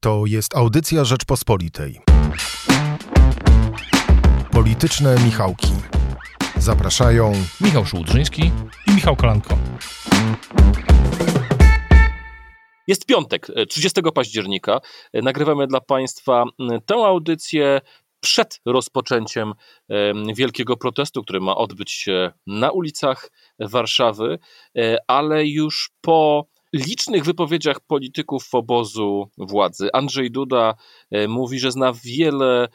To jest audycja Rzeczpospolitej. Polityczne Michałki. Zapraszają Michał Szułdrzyński i Michał Kolanko. Jest piątek, 30 października. Nagrywamy dla Państwa tę audycję przed rozpoczęciem wielkiego protestu, który ma odbyć się na ulicach Warszawy, e, ale już po licznych wypowiedziach polityków obozu władzy. Andrzej Duda e, mówi, że zna wiele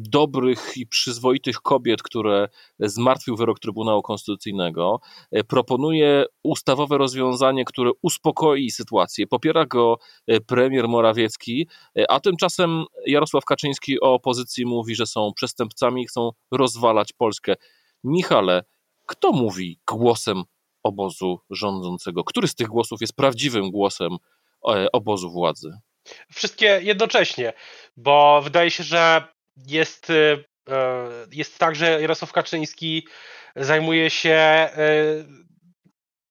dobrych i przyzwoitych kobiet, które zmartwił wyrok Trybunału Konstytucyjnego. E, proponuje ustawowe rozwiązanie, które uspokoi sytuację. Popiera go e, premier Morawiecki, a tymczasem Jarosław Kaczyński o opozycji mówi, że są przestępcami i chcą rozwalać Polskę. Michale, kto mówi głosem obozu rządzącego? Który z tych głosów jest prawdziwym głosem e, obozu władzy? Wszystkie jednocześnie, bo wydaje się, że jest, e, jest tak, że Jarosław Kaczyński zajmuje się e,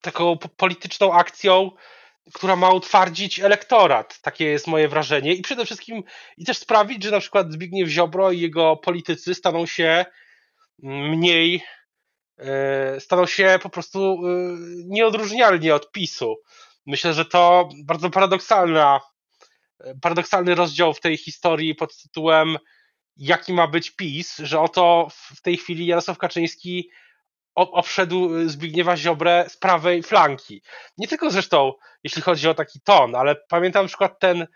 taką polityczną akcją, która ma utwardzić elektorat. Takie jest moje wrażenie. I przede wszystkim i też sprawić, że na przykład Zbigniew Ziobro i jego politycy staną się mniej staną się po prostu e, nieodróżnialni od PiSu. Myślę, że to bardzo paradoksalna, paradoksalny rozdział w tej historii pod tytułem jaki ma być PiS, że oto w tej chwili Jarosław Kaczyński obszedł Zbigniewa Ziobrę z prawej flanki. Nie tylko zresztą, jeśli chodzi o taki ton, ale pamiętam na przykład ten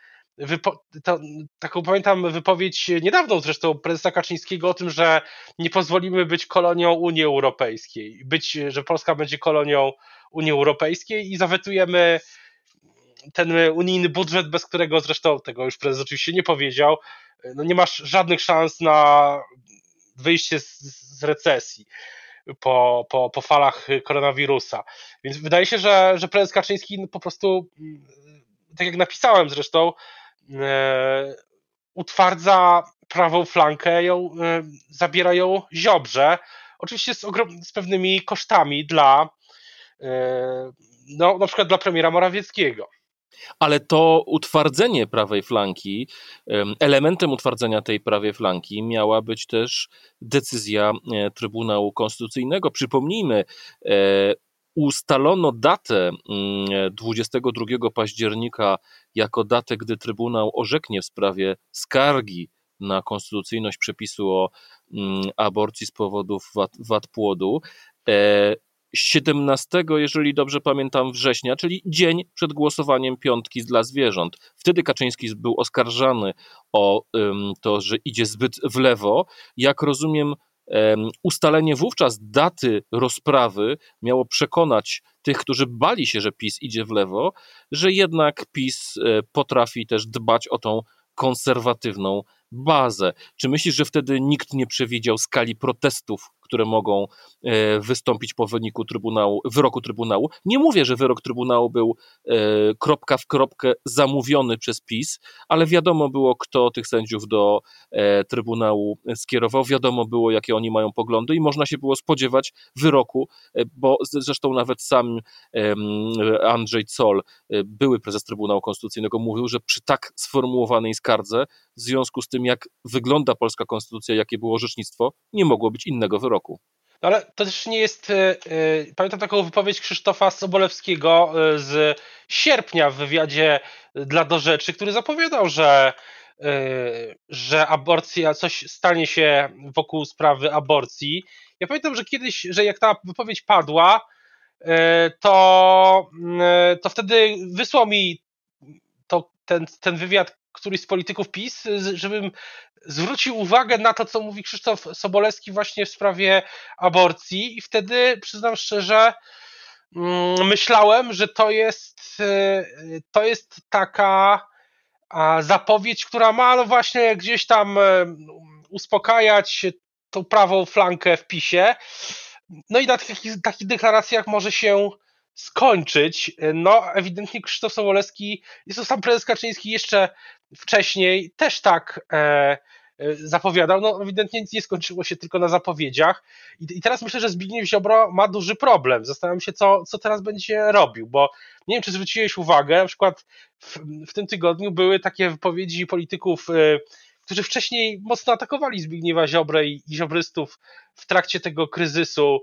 taką pamiętam wypowiedź niedawną zresztą prezesa Kaczyńskiego o tym, że nie pozwolimy być kolonią Unii Europejskiej, być, że Polska będzie kolonią Unii Europejskiej i zawetujemy ten unijny budżet, bez którego zresztą tego już prezes oczywiście nie powiedział, no nie masz żadnych szans na wyjście z, z recesji po, po, po falach koronawirusa. Więc wydaje się, że, że prezes Kaczyński po prostu, tak jak napisałem zresztą, utwardza prawą flankę, ją, e, zabiera ją Ziobrze, oczywiście z, z pewnymi kosztami dla e, no, na przykład dla premiera Morawieckiego. Ale to utwardzenie prawej flanki, elementem utwardzenia tej prawej flanki miała być też decyzja Trybunału Konstytucyjnego. Przypomnijmy, ustalono datę 22 mm, października jako datę, gdy Trybunał orzeknie w sprawie skargi na konstytucyjność przepisu o mm, aborcji z powodów wad, wad płodu. 17, e, jeżeli dobrze pamiętam, września, czyli dzień przed głosowaniem piątki dla zwierząt. Wtedy Kaczyński był oskarżany o to, że idzie zbyt w lewo. Jak rozumiem, Ustalenie wówczas daty rozprawy miało przekonać tych, którzy bali się, że PiS idzie w lewo, że jednak PiS e, potrafi też dbać o tą konserwatywną bazę. Czy myślisz, że wtedy nikt nie przewidział skali protestów, które mogą e, wystąpić po wyniku Trybunału, wyroku Trybunału? Nie mówię, że wyrok Trybunału był e, kropka w kropkę zamówiony przez PiS, ale wiadomo było, kto tych sędziów do e, Trybunału skierował, wiadomo było, jakie oni mają poglądy i można się było spodziewać wyroku, bo zresztą nawet sam Andrzej Zoll, były prezes Trybunału Konstytucyjnego, mówił, że przy tak sformułowanej skardze, w związku z tym, jak wygląda polska konstytucja, jakie było orzecznictwo, nie mogło być innego wyroku. No ale to też nie jest. Yy, pamiętam taką wypowiedź Krzysztofa Sobolewskiego yy, z sierpnia w wywiadzie dla Do Rzeczy, który zapowiadał, że, yy, że aborcja, coś stanie się wokół sprawy aborcji. Ja pamiętam, że kiedyś, że jak ta wypowiedź padła, to, to wtedy wysłał mi to, ten, ten wywiad któryś z polityków PiS, żebym zwrócił uwagę na to, co mówi Krzysztof Sobolewski właśnie w sprawie aborcji i wtedy przyznam szczerze, mm, myślałem, że to jest, e, to jest taka zapowiedź, która ma no właśnie gdzieś tam e, uspokajać tą prawą flankę w PiSie. No i na takich, takich deklaracjach może się skończyć. No, ewidentnie Krzysztof Sobolewski, jest to sam prezes Kaczyński jeszcze wcześniej też tak, e, zapowiadał, no ewidentnie nie skończyło się tylko na zapowiedziach i, teraz myślę, że Zbigniew Ziobro ma duży problem. Zastanawiam się, co, co teraz będzie robił, bo nie wiem, czy zwróciłeś uwagę, na przykład w, w tym tygodniu były takie wypowiedzi polityków którzy wcześniej mocno atakowali Zbigniewa Ziobrę i, i ziobrystów w trakcie tego kryzysu.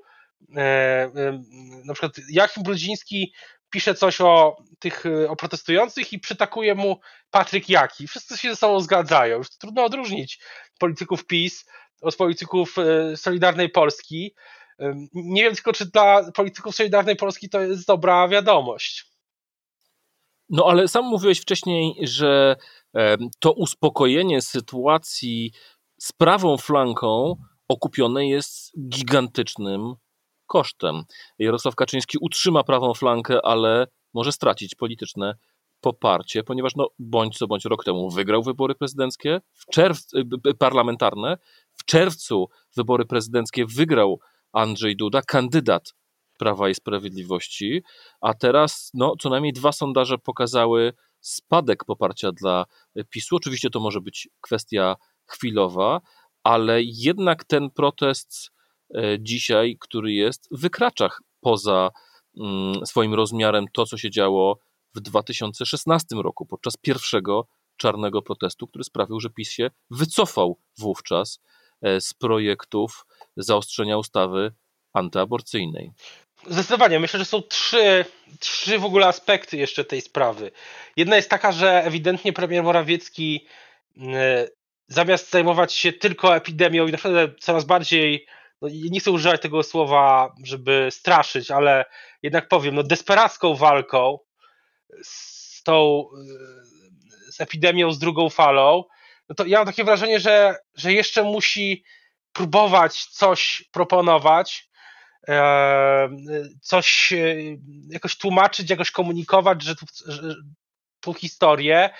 E, e, na przykład Jachim Brudziński pisze coś o tych o protestujących i przytakuje mu Patryk Jaki. Wszyscy się ze sobą zgadzają. Już trudno odróżnić polityków PiS od polityków e, Solidarnej Polski. Nie wiem tylko, czy dla polityków Solidarnej Polski to jest dobra wiadomość. No ale sam mówiłeś wcześniej, że to uspokojenie sytuacji z prawą flanką okupione jest gigantycznym kosztem. Jarosław Kaczyński utrzyma prawą flankę, ale może stracić polityczne poparcie, ponieważ no, bądź co bądź rok temu wygrał wybory prezydenckie, w czerwcu, parlamentarne, w czerwcu wybory prezydenckie wygrał Andrzej Duda, kandydat Prawa i Sprawiedliwości, a teraz no, co najmniej dwa sondaże pokazały spadek poparcia dla PiSu. Oczywiście to może być kwestia chwilowa, ale jednak ten protest dzisiaj, który jest, wykracza poza mm, swoim rozmiarem to, co się działo w 2016 roku, podczas pierwszego czarnego protestu, który sprawił, że PiS się wycofał wówczas e, z projektów zaostrzenia ustawy antyaborcyjnej. Zdecydowanie. Myślę, że są trzy, trzy w ogóle aspekty jeszcze tej sprawy. Jedna jest taka, że ewidentnie premier Morawiecki mm, zamiast zajmować się tylko epidemią i naprawdę coraz bardziej, no nie chcę używać tego słowa, żeby straszyć, ale jednak powiem, no desperacką walką z tą z epidemią, z drugą falą, no to ja mam takie wrażenie, że, że jeszcze musi próbować coś proponować, E, coś e, jakoś tłumaczyć, jakoś komunikować, że tu, że, tu historię.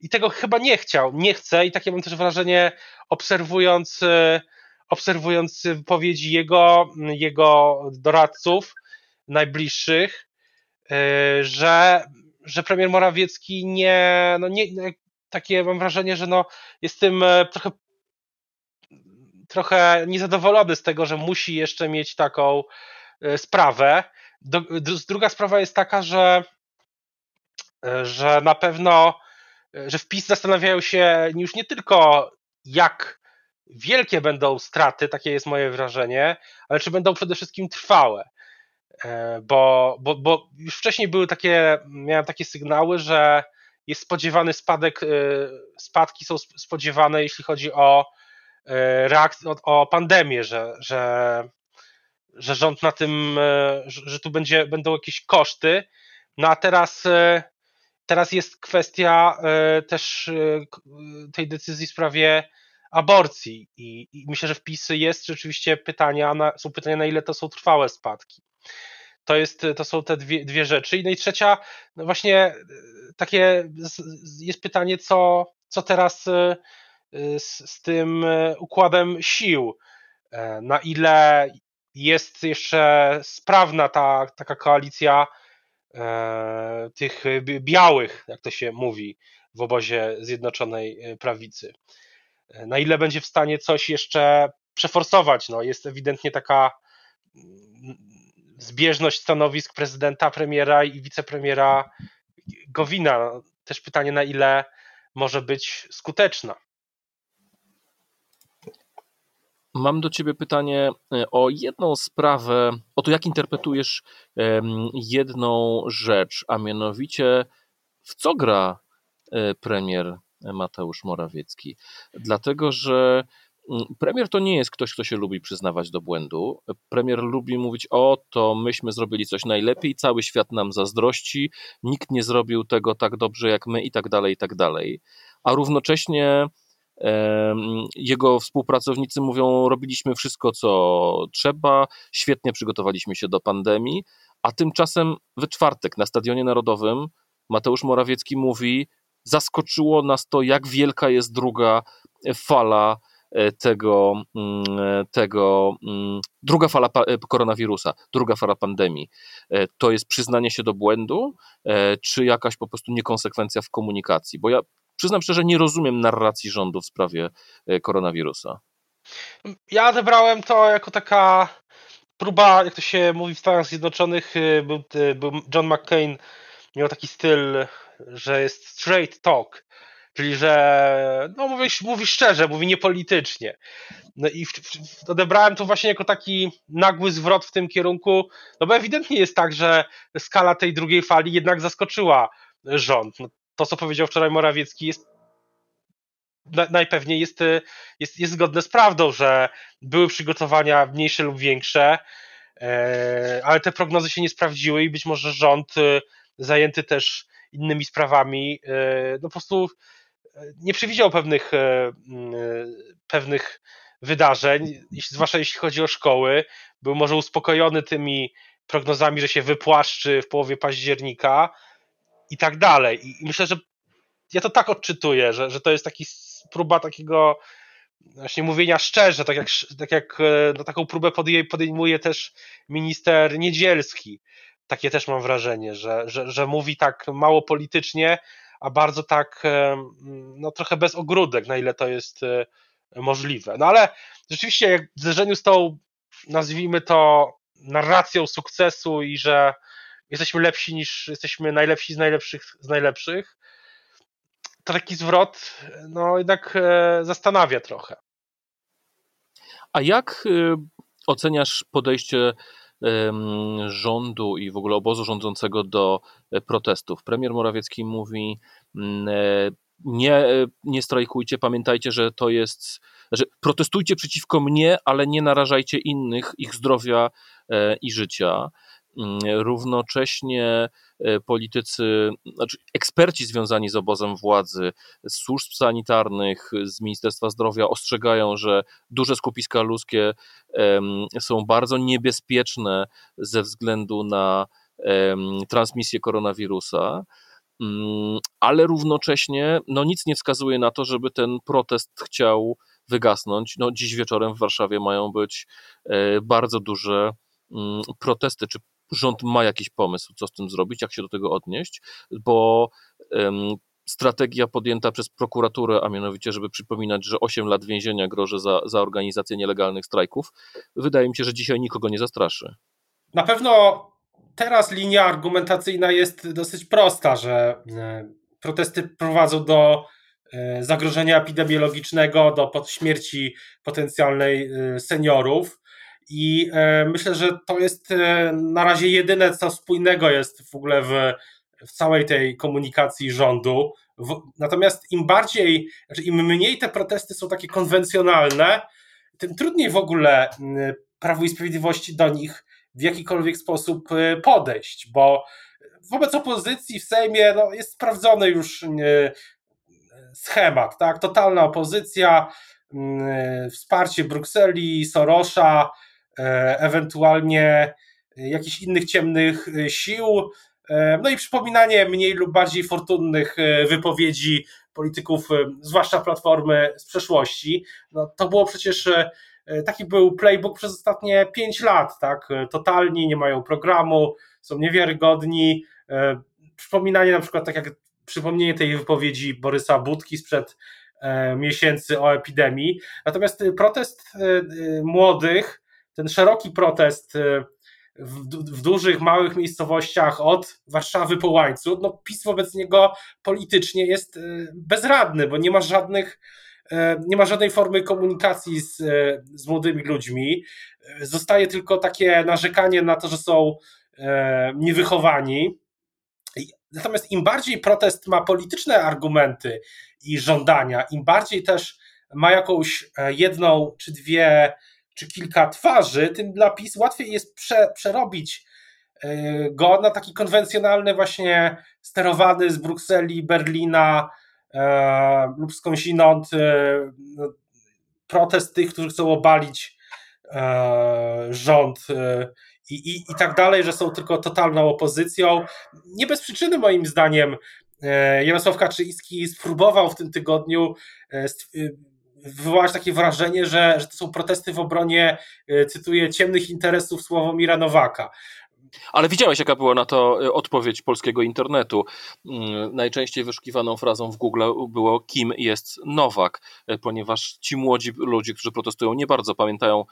I tego chyba nie chciał, nie chce. I takie mam też wrażenie obserwując e, obserwując wypowiedzi jego, jego doradców najbliższych, że, że premier Morawiecki nie, no nie, takie mam wrażenie, że no jest tym trochę trochę niezadowolony z tego, że musi jeszcze mieć taką e, sprawę. druga sprawa jest taka, że, e, że na pewno, e, że w PiS zastanawiają się już nie tylko jak wielkie będą straty, takie jest moje wrażenie, ale czy będą przede wszystkim trwałe. Bo, bo, bo już wcześniej były takie, miałem takie sygnały, że jest spodziewany spadek, spadki są spodziewane, jeśli chodzi o E, reakcji o, o pandemię, że, że, że rząd na tym, e, że tu będzie, będą jakieś koszty. No a teraz, e, teraz jest kwestia też tej decyzji w sprawie aborcji i, i myślę, że wpisy jest rzeczywiście pytania, na, są pytania na ile to są trwałe spadki. To, jest, to są te dwie, dwie rzeczy. No i trzecia, no właśnie takie jest pytanie, co, co teraz z, z tym e, układem sił, e, na ile jest jeszcze sprawna ta taka koalicja e, tych białych, jak to się mówi w obozie Zjednoczonej Prawicy. Na ile będzie w stanie coś jeszcze przeforsować? No, jest ewidentnie taka mm, zbieżność stanowisk prezydenta, premiera i wicepremiera Gowina. Też pytanie, na ile może być skuteczna. Mam do Ciebie pytanie e, o jedną sprawę, o to, jak interpretujesz jedną rzecz, a mianowicie w co gra e, premier Mateusz Morawiecki. Dlatego, że mm, premier to nie jest ktoś, kto się lubi przyznawać do błędu. Premier lubi mówić: O, to myśmy zrobili coś najlepiej, cały świat nam zazdrości, nikt nie zrobił tego tak dobrze jak my, i tak dalej, i tak dalej. A równocześnie jego współpracownicy mówią: Robiliśmy wszystko, co trzeba, świetnie przygotowaliśmy się do pandemii. A tymczasem we czwartek na Stadionie Narodowym Mateusz Morawiecki mówi: Zaskoczyło nas to, jak wielka jest druga fala e, tego, mm, tego mm, druga fala e, koronawirusa, druga fala pandemii. E, to jest przyznanie się do błędu, czy jakaś po prostu niekonsekwencja w komunikacji? Bo ja przyznam szczerze, nie rozumiem narracji rządu w sprawie koronawirusa. Ja odebrałem to jako taka próba, jak to się mówi w Stanach Zjednoczonych, był, był John McCain miał taki styl, że jest straight talk, czyli że no mówi, mówi szczerze, mówi niepolitycznie. No i w, w, odebrałem to właśnie jako taki nagły zwrot w tym kierunku, no bo ewidentnie jest tak, że skala tej drugiej fali jednak zaskoczyła rząd. No, to, co powiedział wczoraj Morawiecki, jest najpewniej jest, jest, jest zgodne z prawdą, że były przygotowania mniejsze lub większe, e, ale te prognozy się nie sprawdziły i być może rząd e, zajęty też innymi sprawami, e, no po prostu nie przewidział pewnych, pewnych wydarzeń, zwłaszcza jeśli chodzi o szkoły. Był może uspokojony tymi prognozami, że się wypłaszczy w połowie października i tak dalej. I myślę, że ja to tak odczytuję, że, że to jest taki próba takiego właśnie mówienia szczerze, tak jak, tak jak e, no, taką próbę podejmuje też minister Niedzielski. Takie też mam wrażenie, że, że, że mówi tak mało politycznie, a bardzo tak no, trochę bez ogródek, na ile to jest e, możliwe. No ale rzeczywiście jak w zderzeniu z tą, nazwijmy to, narracją sukcesu i że jesteśmy lepsi niż jesteśmy najlepsi z najlepszych z najlepszych, to taki zwrot no jednak e, zastanawia trochę. A jak e, oceniasz podejście rządu i w ogóle obozu rządzącego do e, protestów? Premier Morawiecki mówi, mm, nie, nie strajkujcie, pamiętajcie, że to jest, że protestujcie przeciwko mnie, ale nie narażajcie innych, ich zdrowia i życia. Mm, równocześnie e, politycy, znaczy eksperci związani z obozem władzy, z służb sanitarnych, z Ministerstwa Zdrowia ostrzegają, że duże skupiska ludzkie są bardzo niebezpieczne ze względu na transmisję koronawirusa mm, ale równocześnie no, nic nie wskazuje na to, żeby ten protest chciał wygasnąć. No, dziś wieczorem w Warszawie mają być e, bardzo duże mm, protesty czy rząd ma jakiś pomysł, co z tym zrobić, jak się do tego odnieść, bo strategia podjęta przez prokuraturę, a mianowicie, żeby przypominać, że 8 lat więzienia groży za, za organizację nielegalnych strajków, wydaje mi się, że dzisiaj nikogo nie zastraszy. Na pewno teraz linia argumentacyjna jest dosyć prosta, że e, protesty prowadzą do e, zagrożenia epidemiologicznego, do śmierci potencjalnej e, seniorów. I e, myślę, że to jest e, na razie jedyne, co spójnego jest w ogóle w, w całej tej komunikacji rządu. Natomiast im bardziej, znaczy im mniej te protesty są takie konwencjonalne, tym trudniej w ogóle Prawo i Sprawiedliwości do nich w jakikolwiek sposób e, podejść, bo wobec opozycji w Sejmie no, jest sprawdzony już schemat, tak? Totalna opozycja, wsparcie Brukseli, Sorosza, ewentualnie jakichś innych ciemnych e, sił, e, no i przypominanie mniej lub bardziej fortunnych wypowiedzi polityków, zwłaszcza Platformy z przeszłości. No, to było przecież taki był playbook przez ostatnie pięć lat, tak? Totalni, nie mają programu, są niewiarygodni. Przypominanie na przykład, tak jak przypomnienie tej wypowiedzi Borysa Budki sprzed miesięcy o epidemii. Natomiast protest młodych ten szeroki protest y, w, w, dużych, małych miejscowościach od Warszawy po łańcuch, no PiS wobec niego politycznie jest y, bezradny, bo nie ma żadnych y, nie ma żadnej formy komunikacji z, z młodymi ludźmi. Zostaje tylko takie narzekanie na to, że są niewychowani. Natomiast im bardziej protest ma polityczne argumenty i żądania, im bardziej też ma jakąś e, jedną czy dwie czy kilka twarzy, tym dla PiS łatwiej jest prze, przerobić e, go na taki konwencjonalny, właśnie sterowany z Brukseli, Berlina e, lub skądinąd e, no, protest tych, którzy chcą obalić e, rząd e, i, i, tak dalej, że są tylko totalną opozycją. Nie bez przyczyny, moim zdaniem, e, Jarosław Kaczyński spróbował w tym tygodniu wywołać takie wrażenie, że, że to są protesty w obronie, e, cytuję, ciemnych interesów Sławomira Nowaka. Ale widziałeś, jaka była na to e, odpowiedź polskiego internetu. Mm, najczęściej wyszukiwaną frazą w Google było kim jest Nowak, e, ponieważ ci młodzi ludzie, którzy protestują, nie bardzo pamiętają,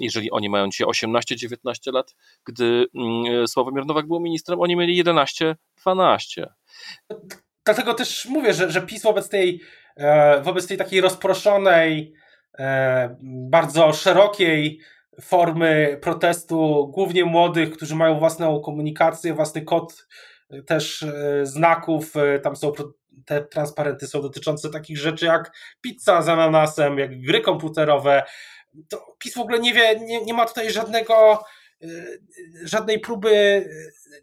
jeżeli oni mają dzisiaj 18-19 lat, gdy mm, Sławomir Nowak był ministrem, oni mieli 11-12. Dlatego też mówię, że, że PiS wobec tej, wobec tej takiej rozproszonej, bardzo szerokiej formy protestu, głównie młodych, którzy mają własną komunikację, własny kod e, też e, znaków, e, tam są te transparenty są dotyczące takich rzeczy jak pizza z ananasem, jak gry komputerowe. To PiS w ogóle nie wie, nie, nie ma tutaj żadnego żadnej próby,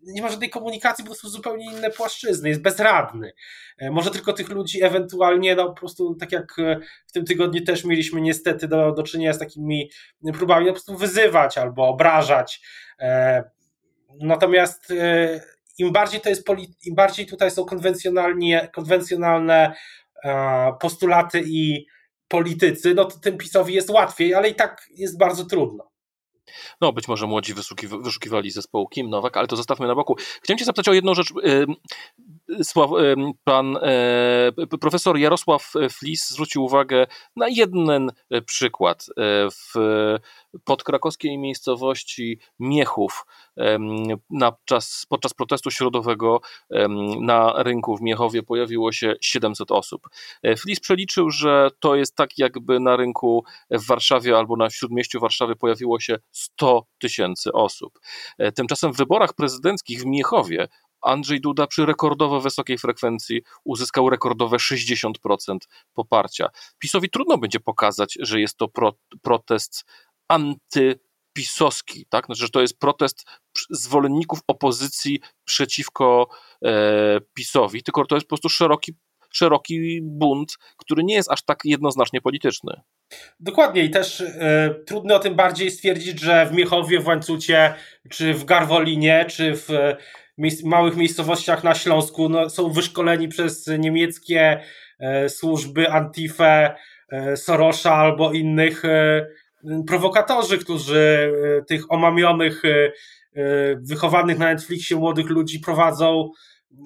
nie ma żadnej komunikacji, to są zupełnie inne płaszczyzny, jest bezradny. E, może tylko tych ludzi ewentualnie, no po prostu tak jak e, w tym tygodniu też mieliśmy niestety do, do czynienia z takimi próbami, no po prostu wyzywać albo obrażać. E, natomiast im bardziej to jest, im bardziej tutaj są konwencjonalnie, konwencjonalne postulaty i politycy, no to tym PiSowi jest łatwiej, ale i tak jest bardzo trudno. No, być może młodzi wyszukiw wyszukiwali zespołu Kim Nowak, ale to zostawmy na boku. Chciałem Cię zapytać o jedną rzecz. Sław, pan e, profesor Jarosław Flis zwrócił uwagę na jeden e, przykład. E, w podkrakowskiej miejscowości Miechów na czas, podczas protestu środowego na rynku w Miechowie pojawiło się 700 osób. Flis przeliczył, że to jest tak jakby na rynku w Warszawie albo na śródmieściu Warszawy pojawiło się 100 tysięcy osób. Tymczasem w wyborach prezydenckich w Miechowie Andrzej Duda przy rekordowo wysokiej frekwencji uzyskał rekordowe 60% poparcia. PiSowi trudno będzie pokazać, że jest to pro, protest antypisowski, tak? Znaczy, że to jest protest zwolenników opozycji przeciwko e, PiSowi, tylko to jest po prostu szeroki, szeroki bunt, który nie jest aż tak jednoznacznie polityczny. Dokładnie i też y, trudno o tym bardziej stwierdzić, że w Miechowie, w Łańcucie, czy w Garwolinie, czy w małych miejscowościach na Śląsku no, są wyszkoleni przez niemieckie e, służby Antife, e, Sorosza albo innych e, prowokatorzy, którzy tych omamionych, wychowanych na Netflixie młodych ludzi prowadzą,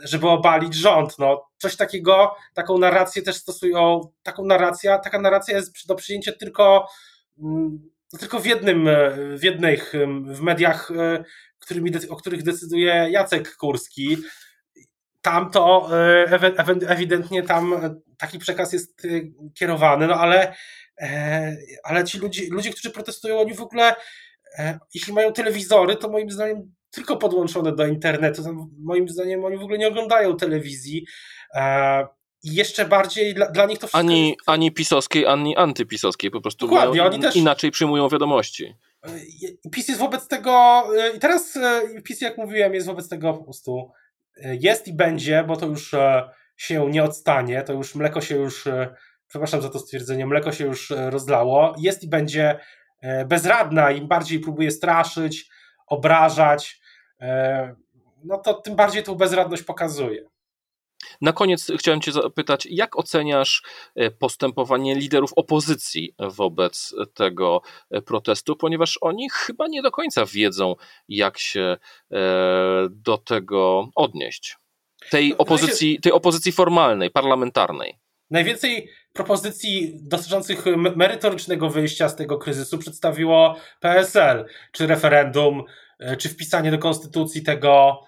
żeby obalić rząd. No, coś takiego, taką narrację też stosują, taką narrację, taka narracja jest do przyjęcia tylko, mm, tylko w jednym, w jednych, w mediach którymi, o których decyduje Jacek Kurski, tam to e, ewidentnie tam taki przekaz jest e, kierowany, no ale, e, ale ci ludzie, ludzie, którzy protestują, oni w ogóle, jeśli mają telewizory, to moim zdaniem tylko podłączone do internetu, moim zdaniem oni w ogóle nie oglądają telewizji. I jeszcze bardziej dla, dla nich to wszystko. Ani, jest... ani pisowskiej, ani antypisowskiej, po prostu Dokładnie, oni też... inaczej przyjmują wiadomości. PiS jest wobec tego, i teraz PiS, jak mówiłem, jest wobec tego po prostu jest i będzie, bo to już się nie odstanie, to już mleko się już, przepraszam za to stwierdzenie, mleko się już rozlało, jest i będzie bezradna, im bardziej próbuje straszyć, obrażać, no to tym bardziej tą bezradność pokazuje. Na koniec chciałem Cię zapytać, jak oceniasz e, postępowanie liderów opozycji wobec tego e, protestu, ponieważ oni chyba nie do końca wiedzą, jak się e, do tego odnieść. Tej opozycji, tej opozycji formalnej, parlamentarnej. Najwięcej propozycji dotyczących merytorycznego wyjścia z tego kryzysu przedstawiło PSL, czy referendum, czy wpisanie do konstytucji tego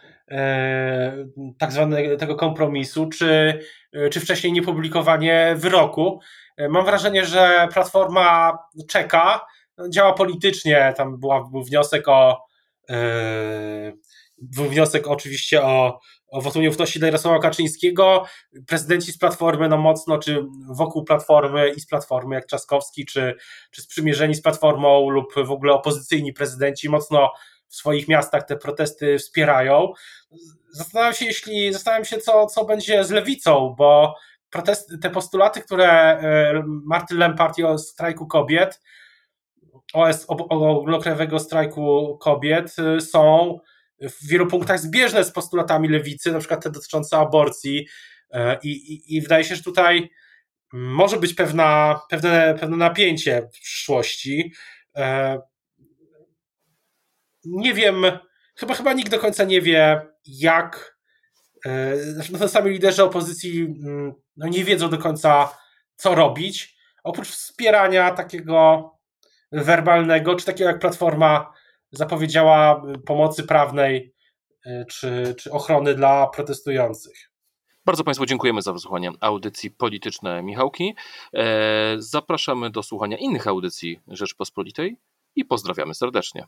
tak zwanego tego kompromisu, czy, e, czy wcześniej niepublikowanie wyroku. E, mam wrażenie, że Platforma czeka, działa politycznie, tam była, był wniosek o był wniosek oczywiście o, o wotum nieufności dla Jarosława Kaczyńskiego. Prezydenci z Platformy, no mocno, czy wokół Platformy i z Platformy, jak Trzaskowski, czy, czy sprzymierzeni z Platformą lub w ogóle opozycyjni prezydenci mocno w swoich miastach te protesty wspierają. Zastanawiam się, jeśli zastanawiam się, co, co będzie z lewicą, bo te postulaty, które e, Martin Lempart o strajku kobiet, OS ogólnokrajowego strajku kobiet e, są w wielu punktach zbieżne z postulatami lewicy, na przykład te dotyczące aborcji e, i, i, i wydaje się, że tutaj może być pewna, pewne, pewne napięcie w przyszłości nie wiem, chyba, chyba nikt do końca nie wie, jak. Zresztą no, sami liderzy opozycji mm, no, nie wiedzą do końca, co robić. Oprócz wspierania takiego werbalnego, czy takiego jak Platforma zapowiedziała pomocy prawnej, czy, czy ochrony dla protestujących. Bardzo Państwu dziękujemy za wysłuchanie audycji Polityczne Michałki. E, zapraszamy do słuchania innych audycji Rzeczpospolitej i pozdrawiamy serdecznie.